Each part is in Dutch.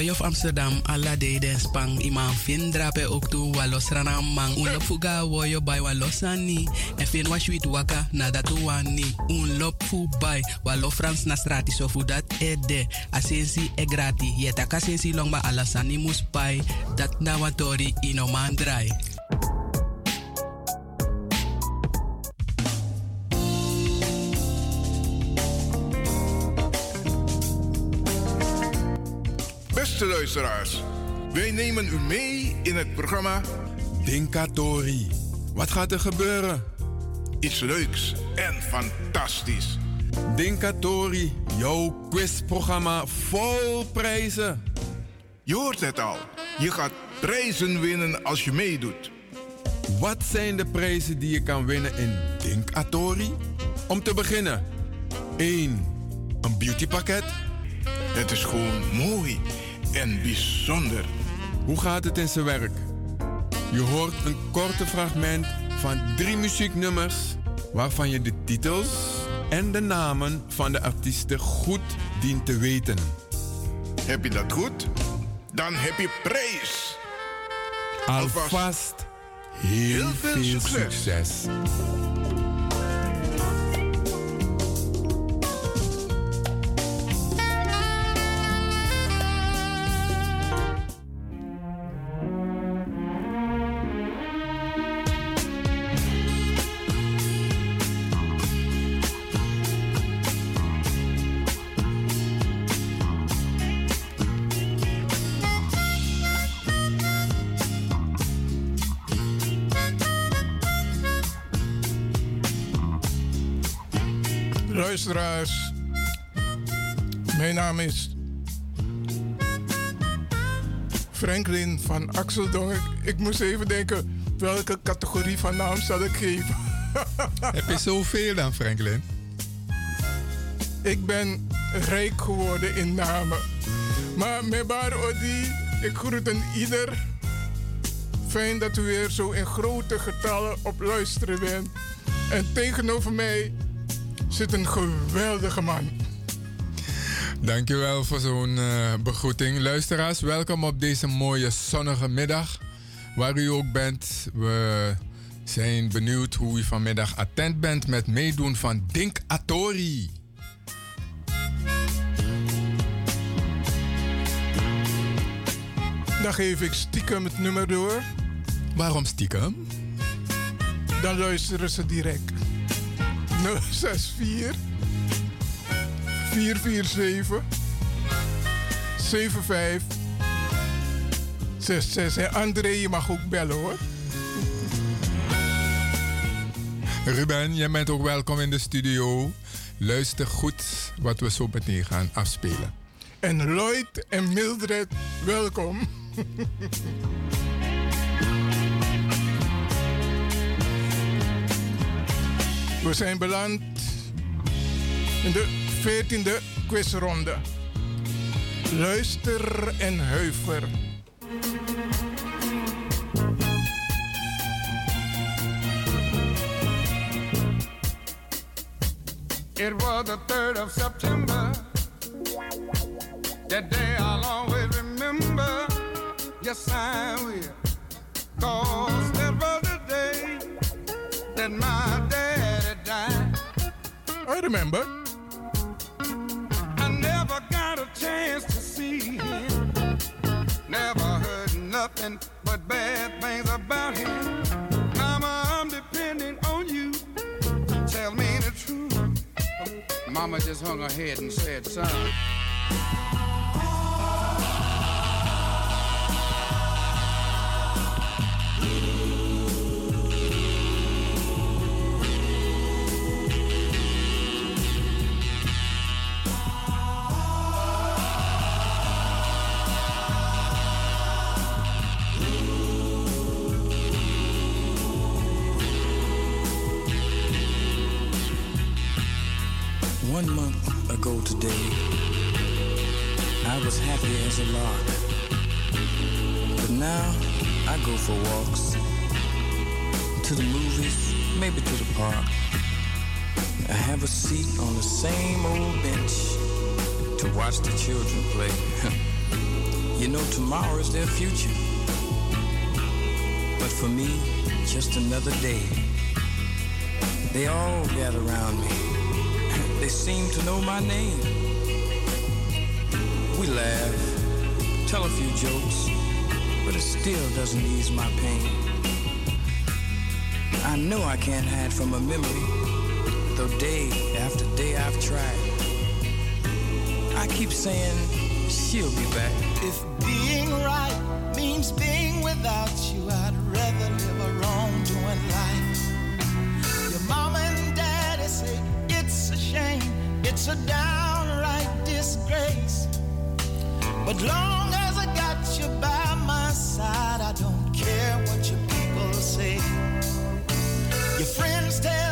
Of Amsterdam, alla de den spang, iman fin drape ook walos rana mang, un fuga woyo by walosani, en fin was wit waka, nada tu wani, un lop fu by, walo Frans na strati, so fu dat ede, asensi e grati, yeta kasensi long ba alasani mus pai, dat na watori ino man Beste luisteraars, wij nemen u mee in het programma Dinkatori. Wat gaat er gebeuren? Iets leuks en fantastisch. Dinkatori, jouw quizprogramma vol prijzen. Je hoort het al. Je gaat prijzen winnen als je meedoet. Wat zijn de prijzen die je kan winnen in Dinkatori? Om te beginnen, 1. Een beautypakket. Het is gewoon mooi en bijzonder. Hoe gaat het in zijn werk? Je hoort een korte fragment van drie muzieknummers waarvan je de titels en de namen van de artiesten goed dient te weten. Heb je dat goed? Dan heb je prijs. Alvast heel, veel, succes. Luisteraars, mijn naam is Franklin van Axeldonk. Ik, ik moest even denken, welke categorie van naam zal ik geven? Heb je zoveel dan, Franklin? Ik ben rijk geworden in namen. Maar Mebar Odi, ik groet een ieder. Fijn dat u weer zo in grote getallen op luisteren bent. En tegenover mij zit een geweldige man. Dankjewel voor zo'n uh, begroeting. Luisteraars, welkom op deze mooie zonnige middag. Waar u ook bent, we zijn benieuwd hoe u vanmiddag attent bent met meedoen van Dink Atori. Dan geef ik stiekem het nummer door. Waarom stiekem? Dan luisteren ze direct. 064 447 75 66. En André, je mag ook bellen hoor. Ruben, jij bent ook welkom in de studio. Luister goed wat we zo meteen gaan afspelen. En Lloyd en Mildred, welkom. We zijn beland in de 14e quizronde. Luister en huiver. It was the 3rd of September. That day I'll always remember. Yes, I will. Cause that was the day that my. I remember. I never got a chance to see him. Never heard nothing but bad things about him. Mama, I'm depending on you. Tell me the truth. Mama just hung her head and said, son. Ago today, I was happy as a lark. But now I go for walks, to the movies, maybe to the park. I have a seat on the same old bench to watch the children play. You know, tomorrow is their future. But for me, just another day. They all gather around me. They seem to know my name. We laugh, tell a few jokes, but it still doesn't ease my pain. I know I can't hide from a memory, though day after day I've tried. I keep saying she'll be back. If being right means being without you, I'd it's a downright disgrace. But long as I got you by my side, I don't care what your people say. Your friends tell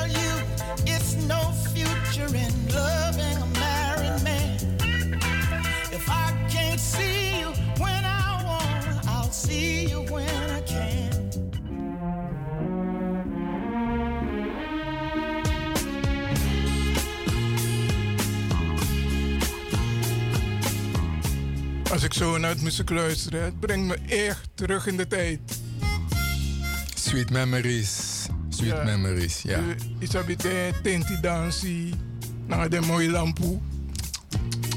zo naar het muziek luister, het brengt me echt terug in de tijd. Sweet memories. Sweet Ja. memories, ja. Isabite, Tenti Dansi, naar de mooie lampu.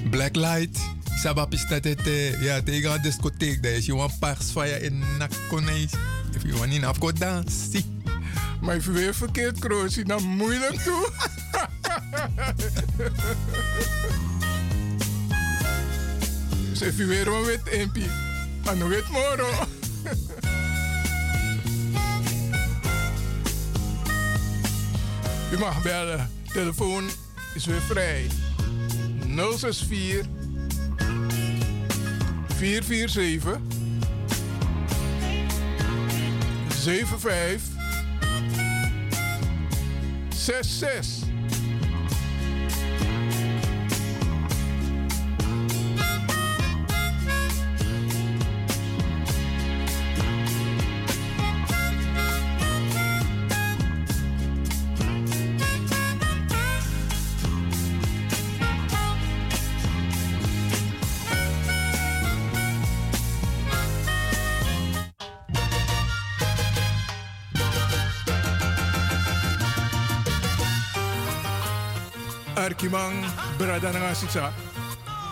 Blacklight. Sabapis dat het, eh, ja, tegen een discotheek. Dat is je een pars van je in nakkonees. If you want in afko dansen. Maar even weer verkeerd kroosje, dan moeilijk toe. weer een wit impie. Aan wit moro. U mag bellen. Telefoon is weer vrij. 064 447 75 66. Arkimang Bradanangasisa.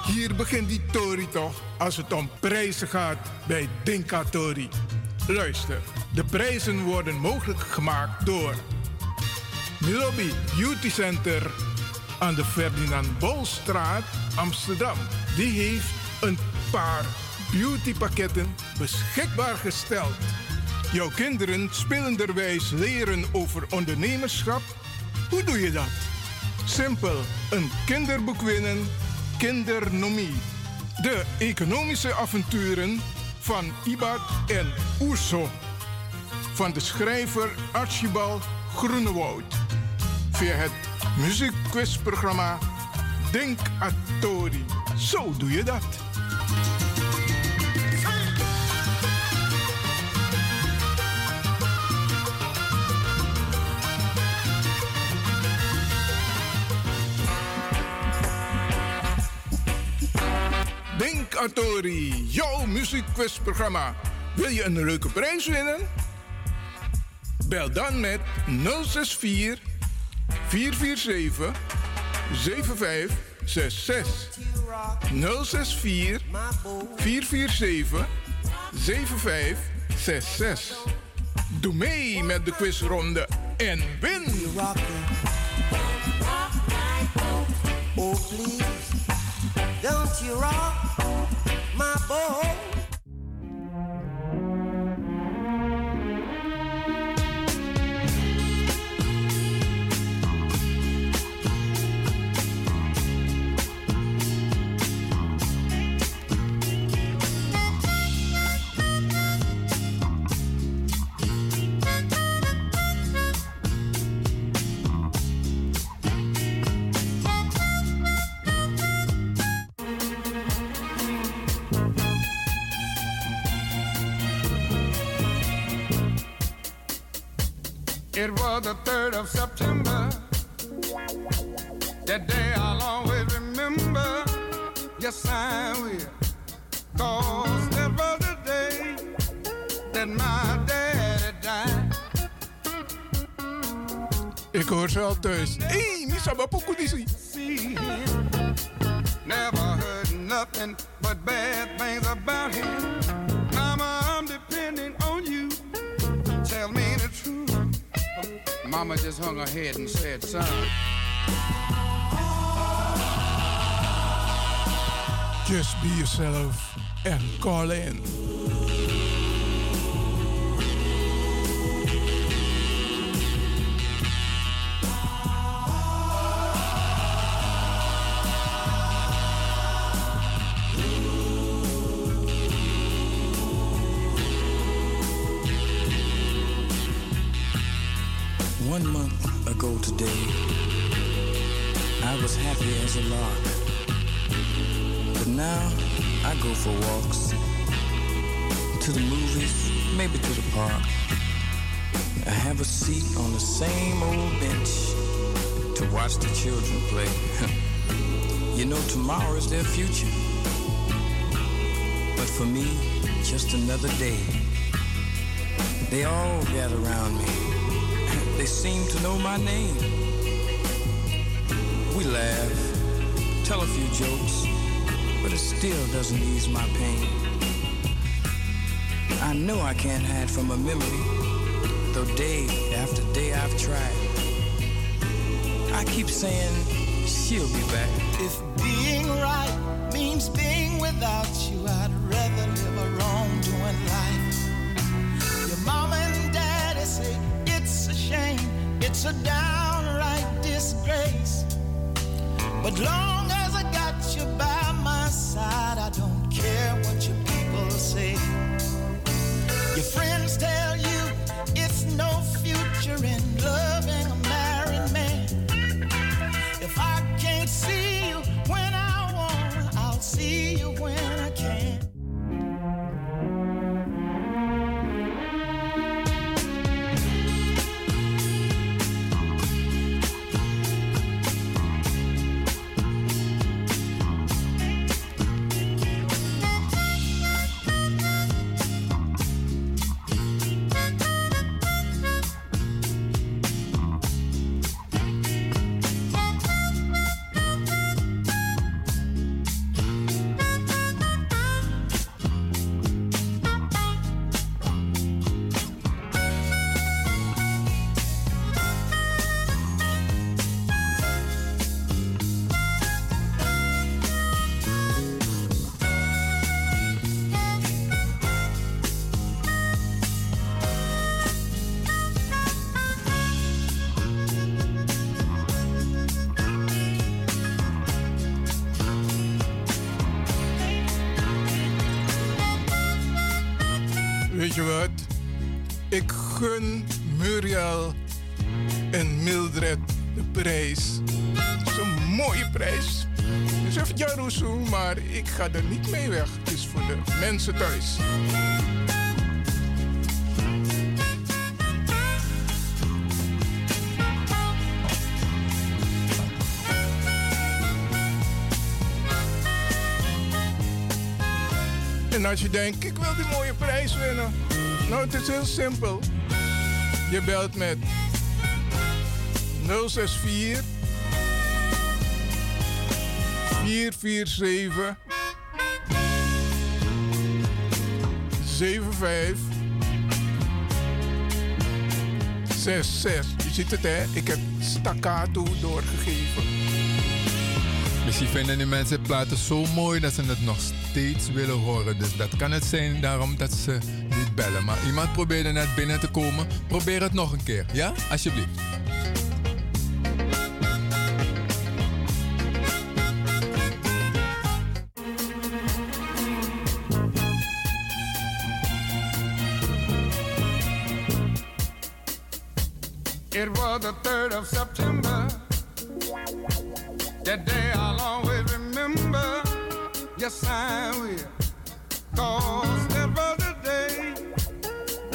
Hier begint die Tori toch als het om prijzen gaat bij Dinka Tori. Luister, de prijzen worden mogelijk gemaakt door Milobi Beauty Center aan de Ferdinand Bolstraat, Amsterdam. Die heeft een paar beautypakketten beschikbaar gesteld. Jouw kinderen spelenderwijs leren over ondernemerschap? Hoe doe je dat? Simpel, een kinderboek winnen, kindernomie. De economische avonturen van Ibad en Oerso. Van de schrijver Archibald Groenewoud. Via het muziekquizprogramma Denk Atori. Zo doe je dat. Atori, jouw muziekquizprogramma. Wil je een leuke prijs winnen? Bel dan met 064 447 7566. 064 447 7566. Doe mee met de quizronde en win! Oh, please, don't you rock my boat? of September. That day I'll always remember. Yes, I will. Cause that was the day that my daddy died. Ik hoor ze al thuis. Hé, Misaba Pokudisi. Never heard nothing but bad things about him. Mama just hung her head and said, son. Just be yourself and call in. Today, I was happy as a lark. But now I go for walks to the movies, maybe to the park. I have a seat on the same old bench to watch the children play. you know, tomorrow is their future. But for me, just another day. They all gather around me. They seem to know my name. We laugh, tell a few jokes, but it still doesn't ease my pain. I know I can't hide from a memory, though day after day I've tried. I keep saying she'll be back. If a downright disgrace. But long gun Muriel en Mildred de prijs. Het is een mooie prijs. Dus even Jarusu, maar ik ga er niet mee weg. Het is voor de mensen thuis. En als je denkt, ik wil die mooie prijs winnen. Nou, het is heel simpel. Je belt met 064 447 75 66. Je ziet het hè, ik heb staccato doorgegeven. Misschien vinden die mensen platen zo mooi dat ze het nog steeds willen horen. Dus dat kan het zijn daarom dat ze niet bellen. Maar iemand probeerde net binnen te komen. Probeer het nog een keer, ja? Alsjeblieft. It was the 3rd of September. That day I'll always remember. Yes, I will. Cause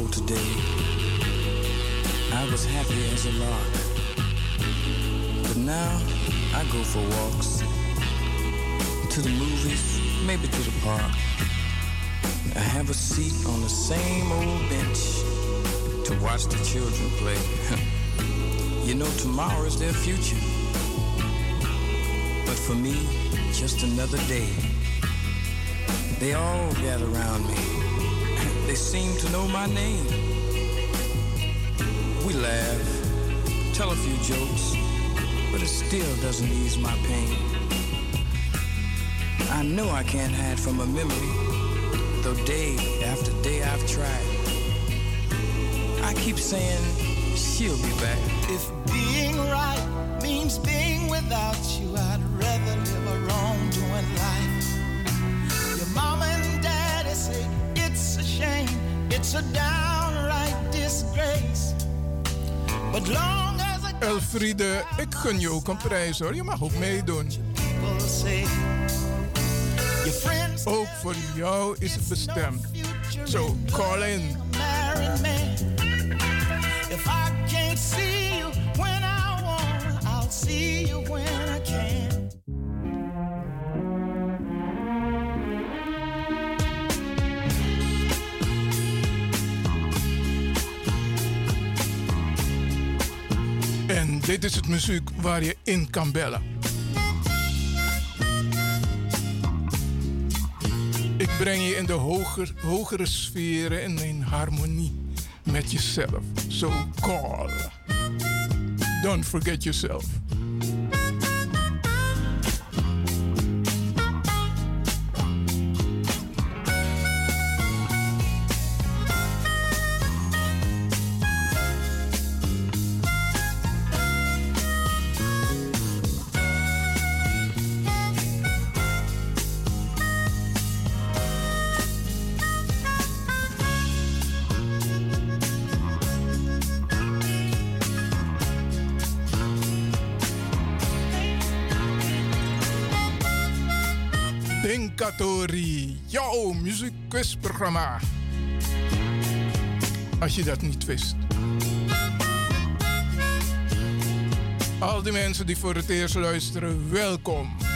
ago today, I was happy as a lark. But now I go for walks, to the movies, maybe to the park. I have a seat on the same old bench to watch the children play. you know, tomorrow is their future. But for me, just another day. They all gather around me. They seem to know my name. We laugh, tell a few jokes, but it still doesn't ease my pain. I know I can't hide from a memory, though day after day I've tried. I keep saying she'll be back. If being right means being without you, I'd Elfriede, ik gun je ook een prijs hoor. Je mag ook meedoen. Ook voor jou is het bestemd. So call in. If I can't see dit is het muziek waar je in kan bellen. Ik breng je in de hoger, hogere sferen en in harmonie met jezelf. So call. Don't forget yourself. Jouw muziekquizprogramma. Als je dat niet wist. Al die mensen die voor het eerst luisteren, welkom.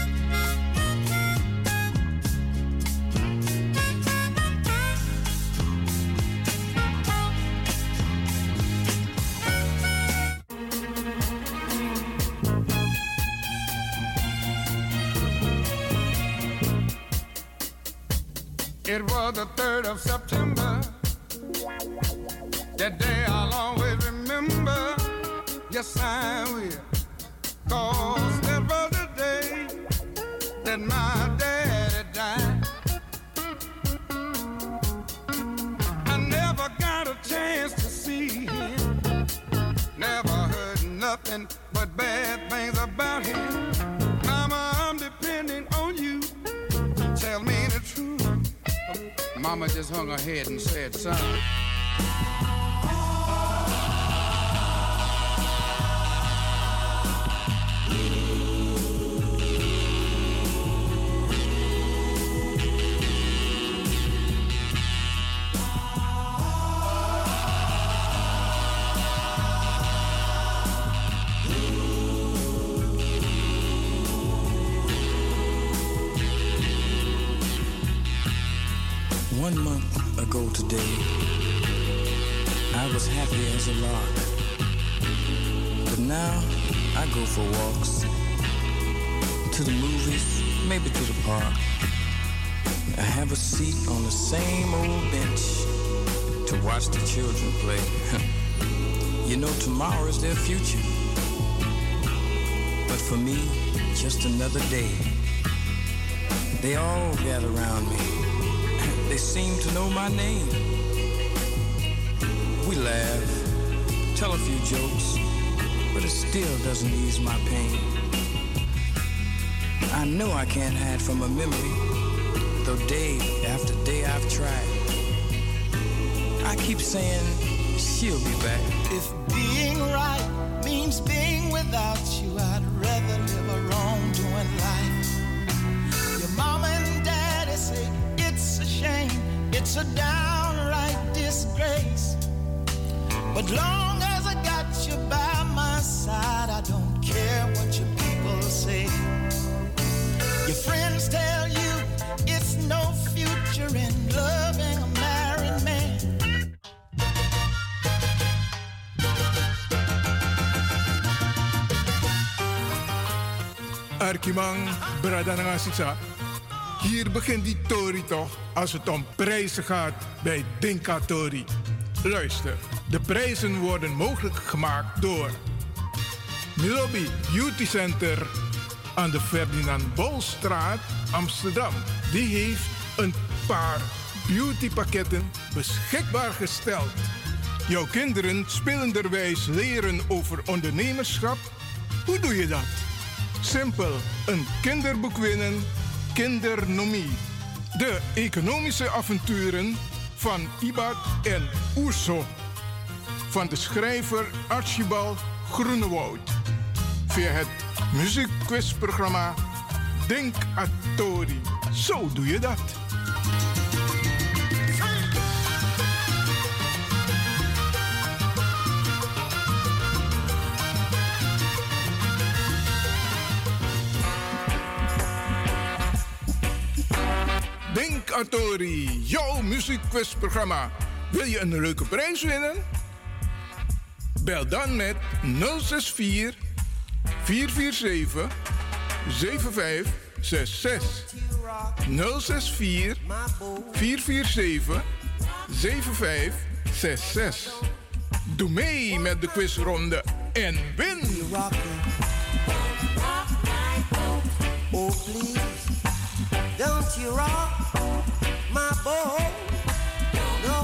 One month ago today, I was happy as a lark. But now I go for walks, to the movies, maybe to the park. I have a seat on the same old bench to watch the children play. you know, tomorrow is their future. But for me, just another day. They all gather around me. They seem to know my name. We laugh, tell a few jokes, but it still doesn't ease my pain. I know I can't hide from a memory, though day after day I've tried. I keep saying she'll be back. If being right means being without you, a downright disgrace. But long as I got you by my side, I don't care what your people say. Your friends tell you it's no future in loving a married man. Arkimang Bradanangasisa. Hier begint die Tori toch als het om prijzen gaat bij Dinka Tori. Luister, de prijzen worden mogelijk gemaakt door Milobi Beauty Center aan de Ferdinand Bolstraat, Amsterdam. Die heeft een paar beautypakketten beschikbaar gesteld. Jouw kinderen spelenderwijs leren over ondernemerschap? Hoe doe je dat? Simpel, een kinderboek winnen, Kindernomie. De economische avonturen van Ibat en Oerso. Van de schrijver Archibald Groenewoud. Via het muziekquizprogramma Denk Atori. Zo doe je dat. Denk Atori, jouw muziekquizprogramma. Wil je een leuke prijs winnen? Bel dan met 064 447 7566. 064 447 7566. Doe mee met de quizronde en win! Oh, please, don't you rock my boat. No, no,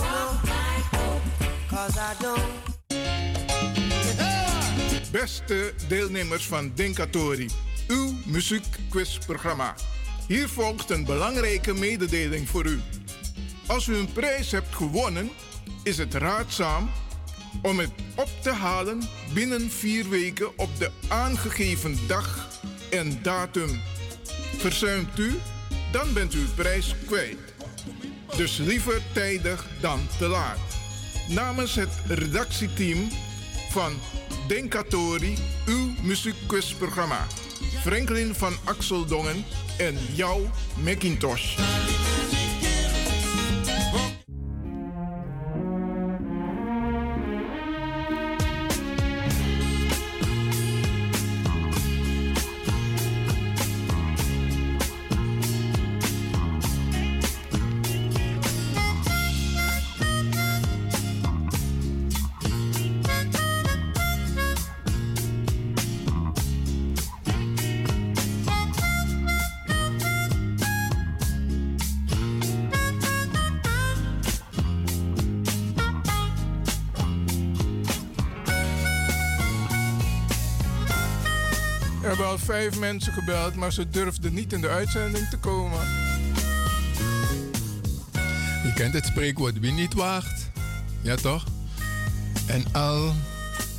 cause I don't. Beste deelnemers van Dinkatori, uw muziekquizprogramma. Hier volgt een belangrijke mededeling voor u. Als u een prijs hebt gewonnen, is het raadzaam om het op te halen binnen vier weken op de aangegeven dag en datum. Verzuimt u, dan bent u uw prijs kwijt. Dus liever tijdig dan te laat. Namens het redactieteam van Denkatori, uw muziekquizprogramma. Franklin van Axeldongen en jouw Macintosh. Mensen gebeld, maar ze durfden niet in de uitzending te komen. Je kent het spreekwoord wie niet waagt. Ja toch? En al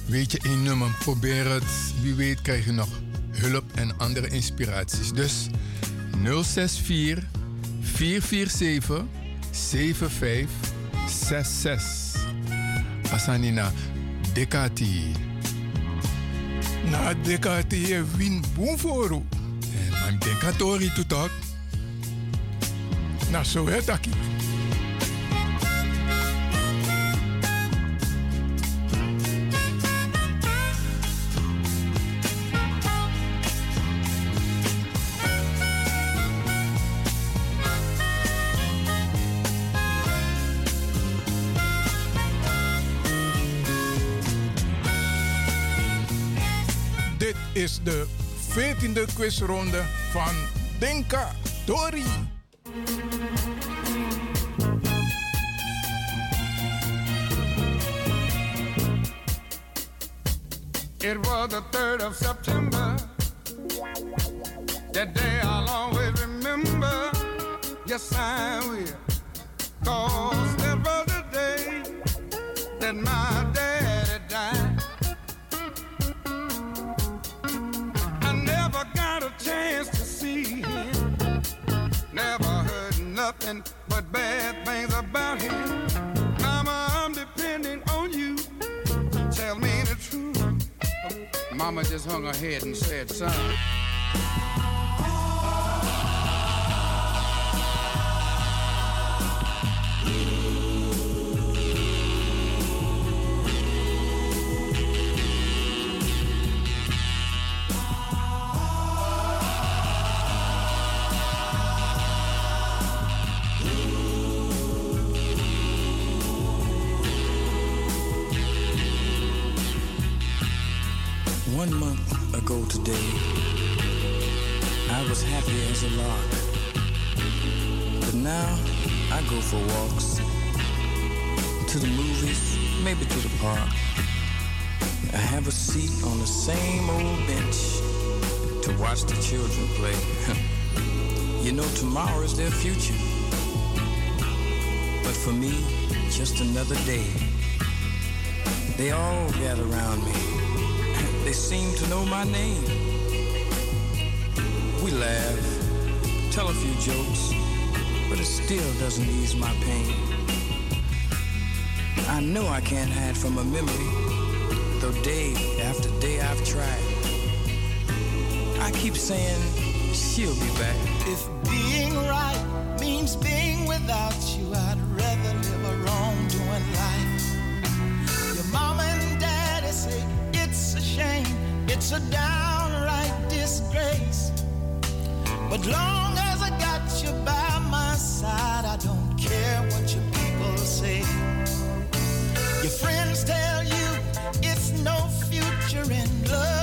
weet je één nummer, probeer het. Wie weet krijg je nog hulp en andere inspiraties. Dus 064 447 7566. Asanina Dekati. Na dekati je win boom voor u. En I'm Dekatori to talk. Nou, zo is de 14e quizronde van Denka Tori. It was the 3rd of September. That day I'll always remember. Yes, I will. Cause that was the day that my nothing bad things about him. Mama, I'm depending on you. Tell me the truth. Mama just hung her head and said, son. One month ago today, I was happy as a lark. But now I go for walks, to the movies, maybe to the park. I have a seat on the same old bench to watch the children play. you know, tomorrow is their future. But for me, just another day. They all gather around me. They seem to know my name. We laugh, tell a few jokes, but it still doesn't ease my pain. I know I can't hide from a memory, though day after day I've tried. I keep saying she'll be back. If being right means being without you, I'd rather live a wrongdoing life. Your mama and daddy say shame, it's a downright disgrace. But long as I got you by my side, I don't care what your people say. Your friends tell you it's no future in loving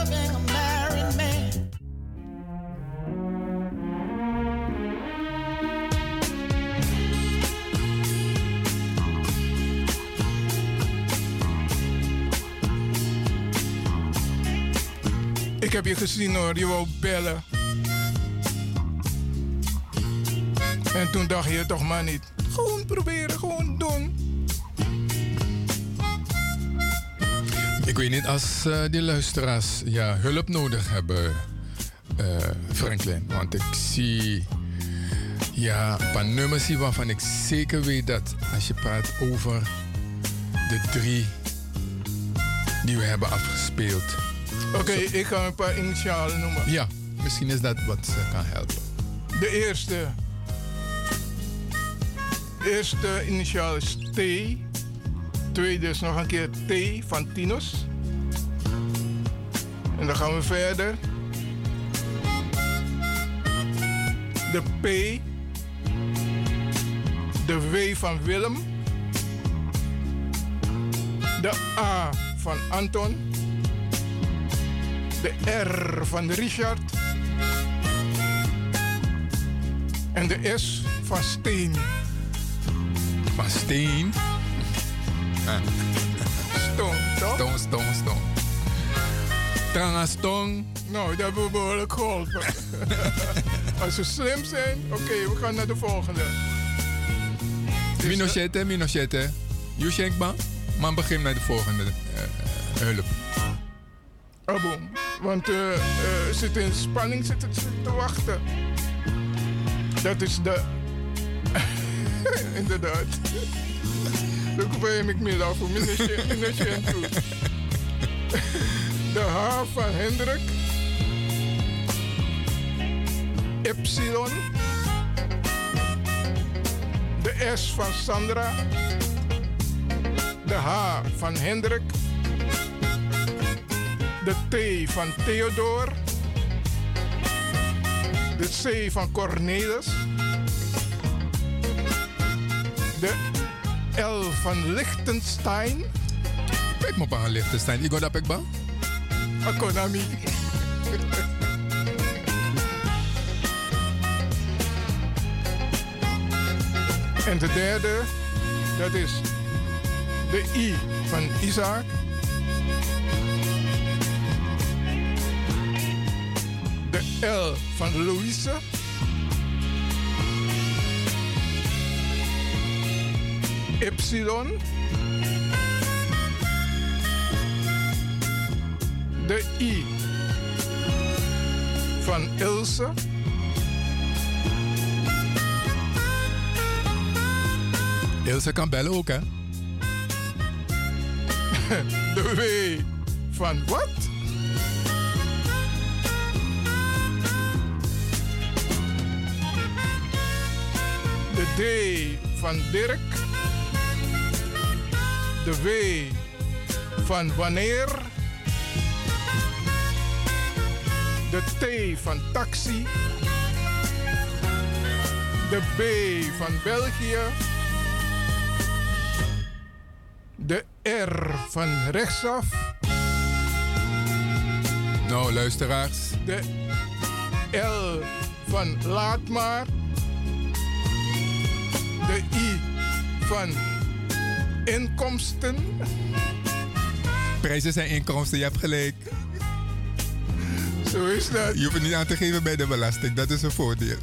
heb je gezien hoor, je wou bellen. En toen dacht je toch maar niet. Gewoon proberen, gewoon doen. Ik weet niet als eh, die luisteraars ja, hulp nodig hebben, eh, Franklin. Want ik zie ja, een paar nummers hier waarvan ik zeker weet dat als je praat over de drie die we hebben afgespeeld. Oké, ik ga een paar initialen noemen. Ja, misschien is dat wat kan helpen. De eerste. Eerste initiaal is T. Tweede is nog een keer T van Tinus. En dan gaan we verder. De P. De W van Willem. De A van Anton. De R van Richard. En de S van Steen. Van Steen? Stong, toch? Stong, stong, stong. Tranga stong. Nou, dat hebben we behoorlijk geholpen. Als we slim zijn, oké, we gaan naar de volgende. Minochette, minochette. Yuschenkba. Maar begin met de volgende eh, hulp. Aboom. Want eh eh, zit in spanning zit het te wachten. Dat is de... Inderdaad. Dan ben ik meer voor Minochette toe. De H van Hendrik. Epsilon. De S van Sandra. De H van Hendrik. De T van Theodor. De C van Cornelis. De L van Liechtenstein. Kijk op aan Liechtenstein. Ik ga dat ba? Akonami. En de derde, dat is de I van Isaac. Louise. Epsilon. De I van Ilse. Ilse kan bellen ook, hè? De W van wat? D van Dirk. De W van wanneer. De T van taxi. De B van België. De R van rechtsaf. Nou, luisteraars. De L van laat maar. Van inkomsten. Prijzen zijn inkomsten, je hebt gelijk. Zo is dat. Je hoeft het niet aan te geven bij de belasting, dat is een voordeel.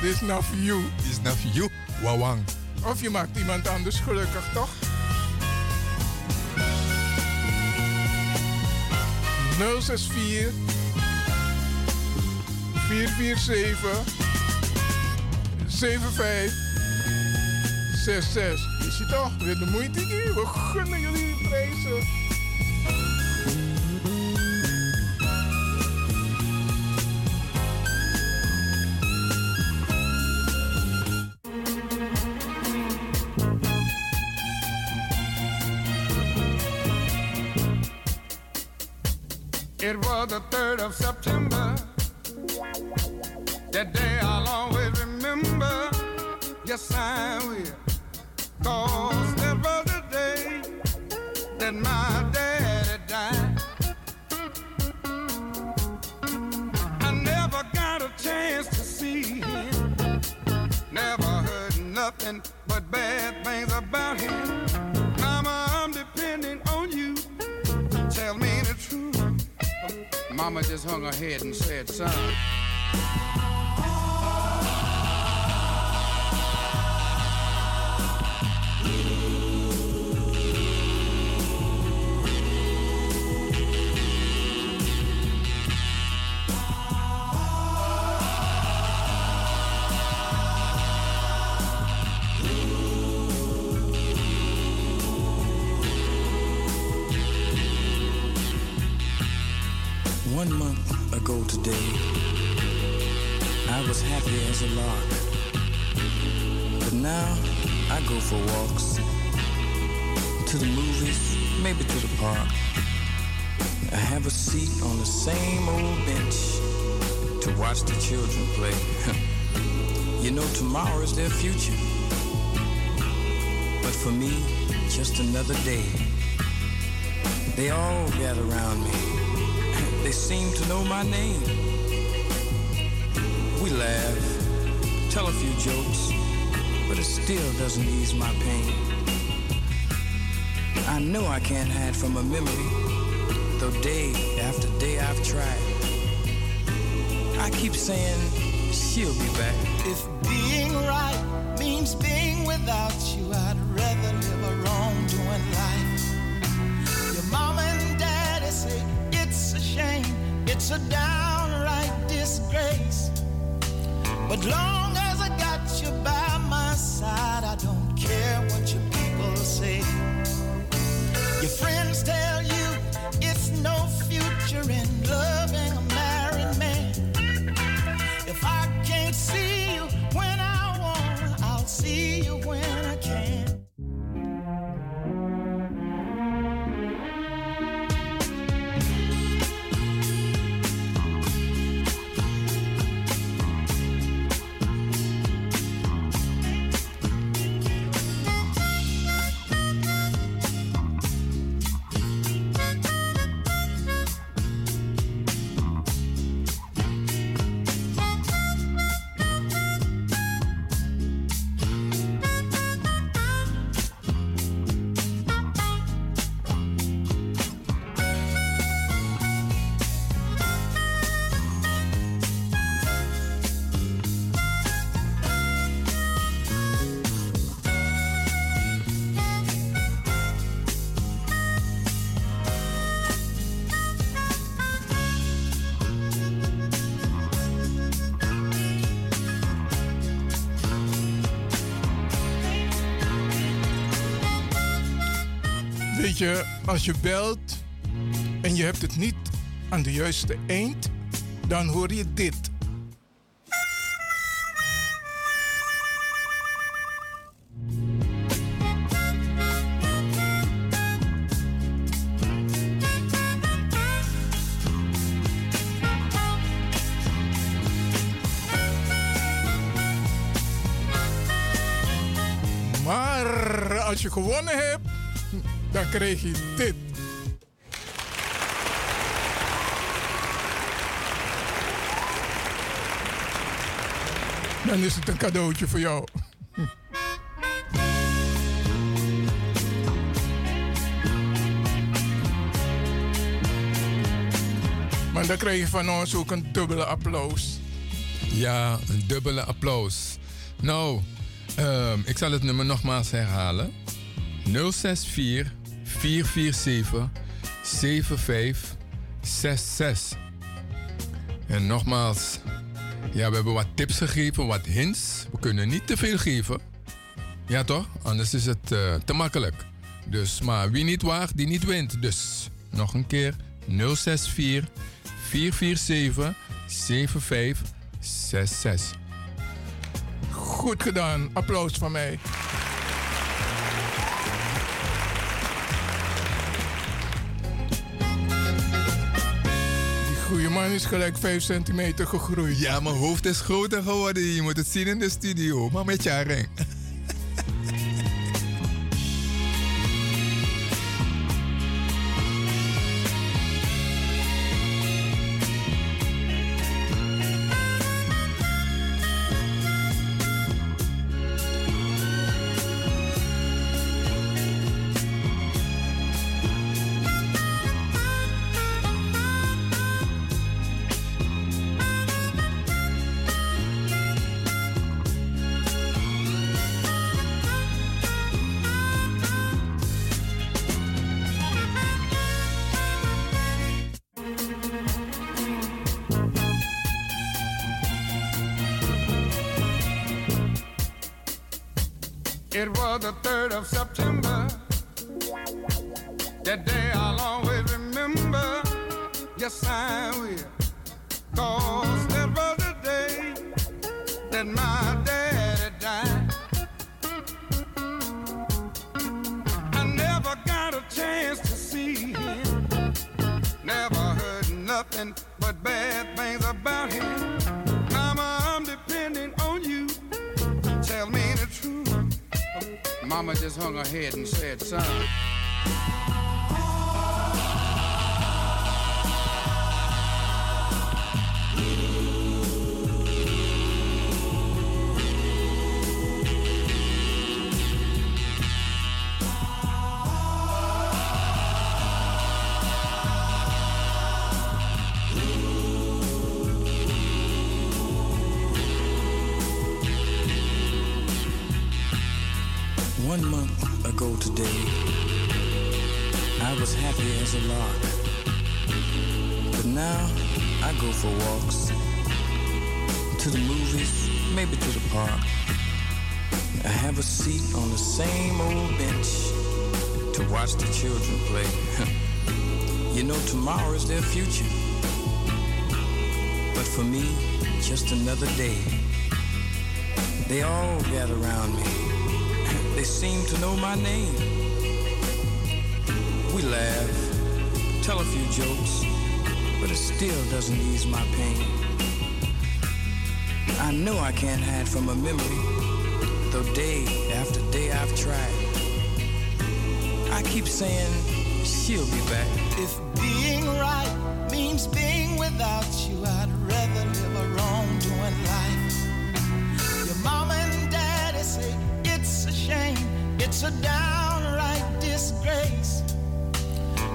Dit is not for you. Dit is not for you, wawang. Of je maakt iemand anders gelukkig, toch? 064 447 7566. Je ziet toch, weer de moeite hier. We gunnen jullie de prijzen. It was the 3rd of September. That day I'll always remember. Yes, I will. Cause day that my daddy died. I never got a chance to see him. Never heard nothing but bad things about him. Mama, I'm depending on you. Tell me the truth. Mama just hung her head and said, son. I was happy as a lark. But now I go for walks to the movies, maybe to the park. I have a seat on the same old bench to watch the children play. you know, tomorrow is their future. But for me, just another day. They all gather around me. They seem to know my name. We laugh, tell a few jokes, but it still doesn't ease my pain. I know I can't hide from a memory, though day after day I've tried. I keep saying she'll be back. If it's a downright disgrace. But long as I got you by my side, I don't als je belt en je hebt het niet aan de juiste eind, dan hoor je dit. Maar als je gewonnen hebt, krijg je dit. Dan is het een cadeautje voor jou. Maar dan krijg je van ons ook een dubbele applaus. Ja, een dubbele applaus. Nou, ehm, ik zal het nummer nogmaals herhalen. 064 447 7566. En nogmaals, ja, we hebben wat tips gegeven, wat hints. We kunnen niet te veel geven. Ja toch? Anders is het eh, te makkelijk. Dus, maar wie niet waagt, die niet wint. Dus, nog een keer. 064 447 7566. Goed gedaan. Applaus van mij. Goede man is gelijk 5 centimeter gegroeid. Ja, mijn hoofd is groter geworden. Je moet het zien in de studio. Maar met je One month ago today, I was happy as a lark. But now I go for walks to the movies, maybe to the park. I have a seat on the same old bench to watch the children play. you know, tomorrow is their future. But for me, just another day. They all gather around me. They seem to know my name. We laugh, tell a few jokes, but it still doesn't ease my pain. I know I can't hide from a memory, though day after day I've tried. I keep saying she'll be back. If being right means being without you, a downright disgrace.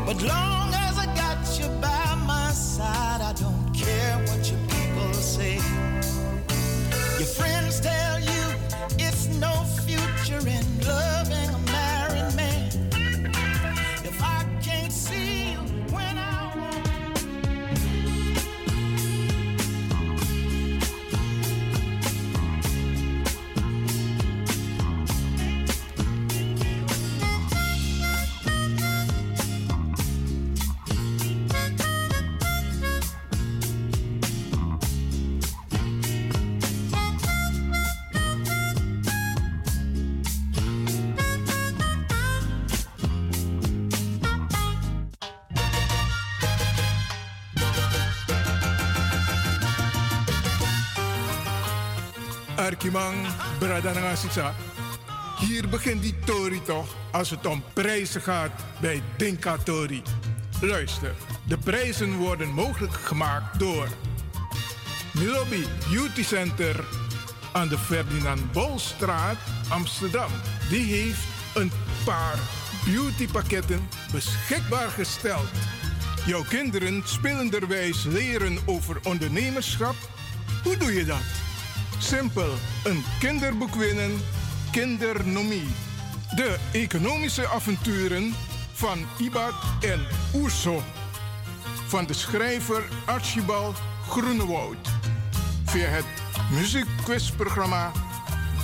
But long as I got you by my side, Arkimang, Bradanangasisa. Hier begint die Tori toch als het om prijzen gaat bij Dinka Tori. Luister, de prijzen worden mogelijk gemaakt door Milobi Beauty Center aan de Ferdinand Bolstraat, Amsterdam. Die heeft een paar beautypakketten beschikbaar gesteld. Jouw kinderen spelenderwijs leren over ondernemerschap. Hoe doe je dat? Simpel, een kinderboek winnen, kindernomie. De economische avonturen van Ibad en Oerso. Van de schrijver Archibald Groenewoud. Via het muziekquizprogramma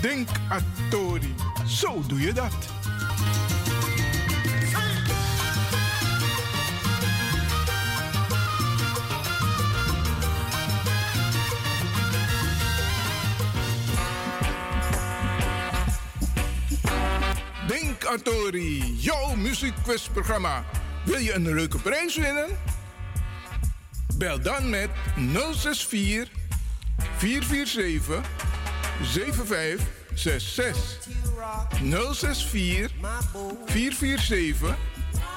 Denk Atori. Zo doe je dat. Denk Atori, jouw muziekquizprogramma. Wil je een leuke prijs winnen? Bel dan met 064 447 7566. 064 447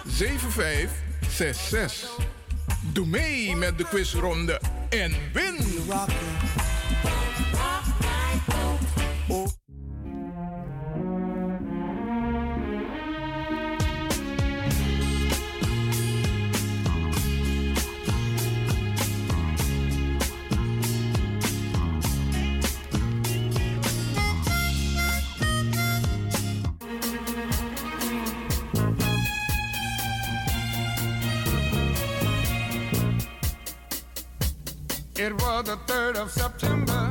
7566. Doe mee met de quizronde en win! It was the 3rd of September.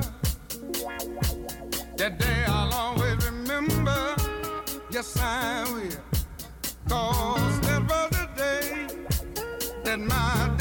That day I'll always remember. Yes, I will. Cause that was the day that my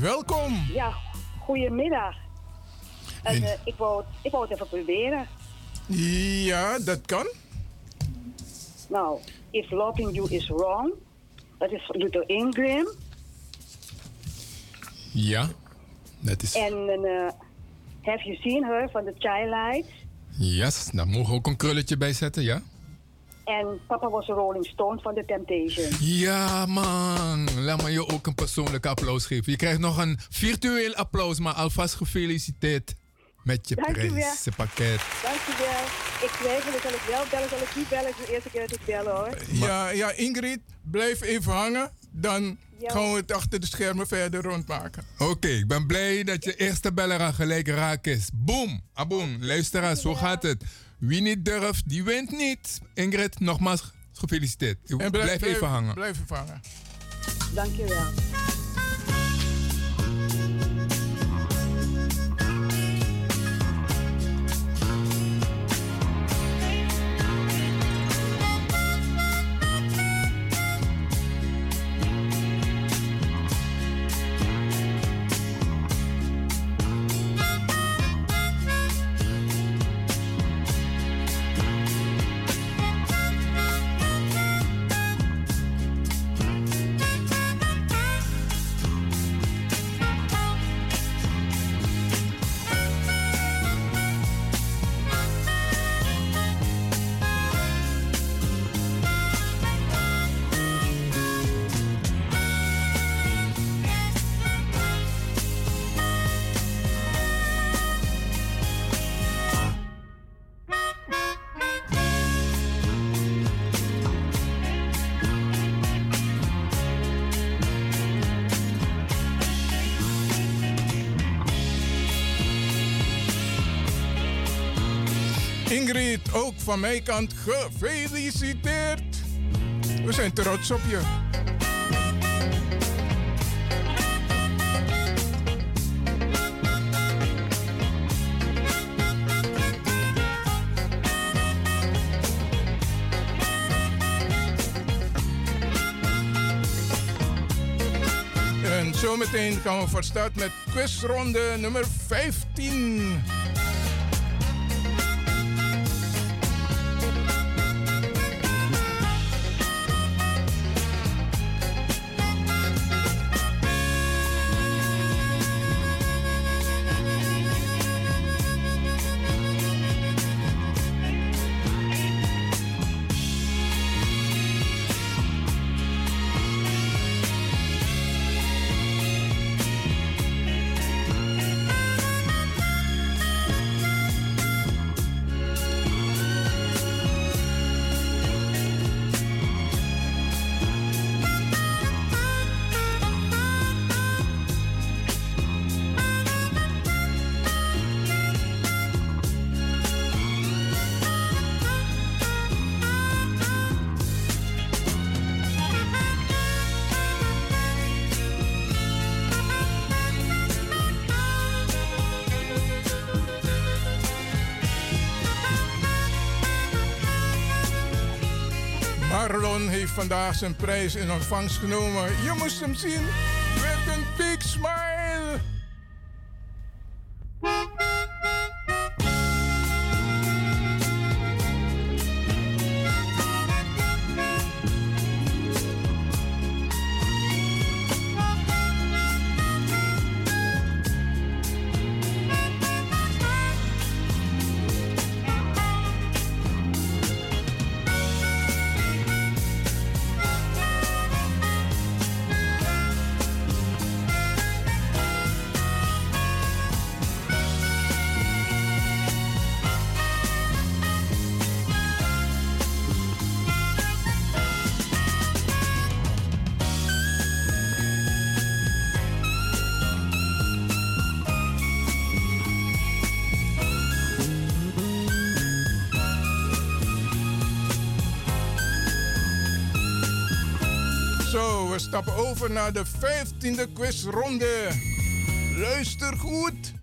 welkom. Ja, goedemiddag. En, En- eh, ik, wou, ik wou het even proberen. Ja, dat kan. Nou, If Loving You Is Wrong. Dat is Luther Ingram. Ja, dat is. En eh, Have You Seen Her van The Child Yes, daar mogen we ook een krulletje bij zetten, ja? En Papa Was Rolling Stone van The Temptation. Ja, man. Laat me je ook een persoonlijk applaus geven. Je krijgt nog een virtueel applaus, maar alvast gefeliciteerd met je prijzenpakket. Dankjewel. Ik twijfel, zal ik wel bellen, zal ik niet bellen. Het is de eerste keer dat ik bel hoor. Ja, ja, Ingrid, blijf even hangen. Dan Ja. gaan we het achter de schermen verder rondmaken. Oké, ik ben blij dat je eerste beller aan gelijk raak is. Boom, aboom. Luisteraars, zo gaat het. Wie niet durft, die wint niet. Ingrid, nogmaals gefeliciteerd. blijf, even hangen. Blijf even hangen. Dankjewel. van mijn kant gefeliciteerd. We zijn trots op je. En zometeen gaan we van start met quizronde nummer 15. heeft vandaag zijn prijs in ontvangst genomen. Je moest hem zien. stappen over naar de 15e quizronde. Luister goed.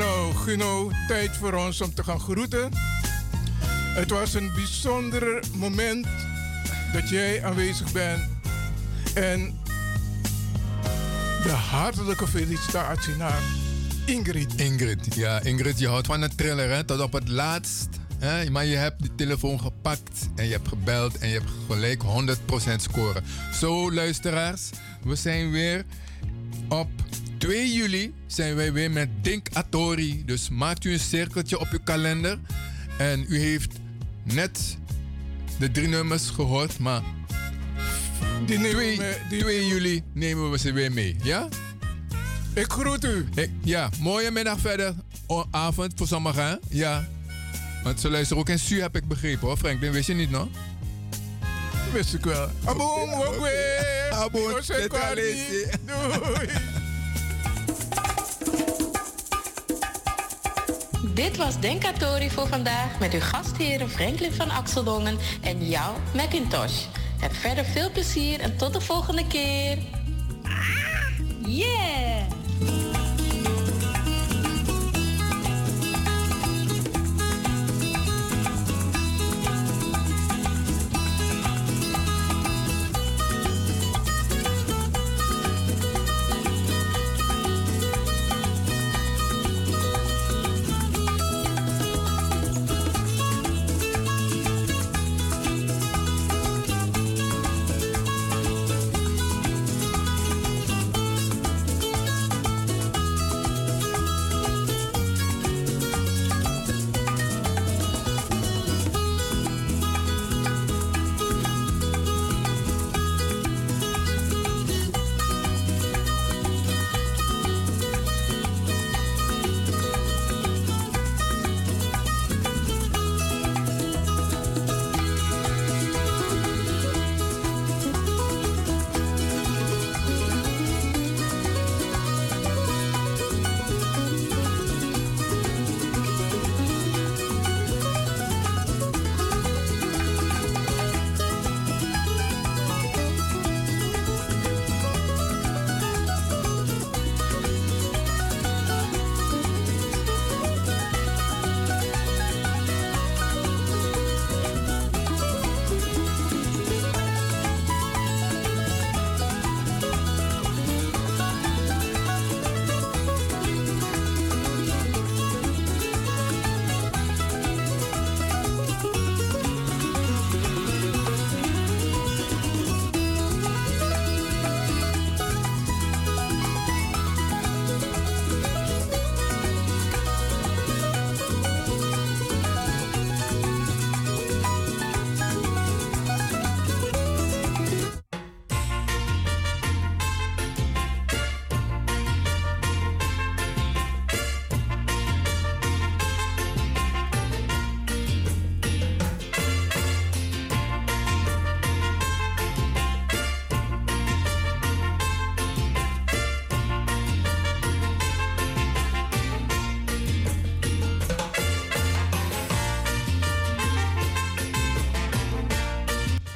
Guno, tijd voor ons om te gaan groeten. Het was een bijzonder moment dat jij aanwezig bent. En de hartelijke felicitatie naar Ingrid. Ingrid, ja, Ingrid, je houdt van een thriller, hè? Tot op het laatst. Hè? Maar je hebt de telefoon gepakt en je hebt gebeld en je hebt gelijk 100% scoren. Zo, luisteraars, we zijn weer op 2 juli zijn wij weer met Dink Atori. Dus maakt u een cirkeltje op uw kalender. En u heeft net de drie nummers gehoord, maar Die nemen 2, we- die 2 juli nemen we ze weer mee, ja? Ik groet u. Ik- ja, mooie middag verder. O, avond voor sommigen, hè? Ja. Want ze luisteren ook in Su, heb ik begrepen hoor. Frank, dat wist je niet, no? Wist ik wel. Aboom, wokwe. Aboom. Doei. Dit was Denkatori voor vandaag met uw gastheren Franklin van Axeldongen en jou, Macintosh. Heb verder veel plezier en tot de volgende keer. Yeah!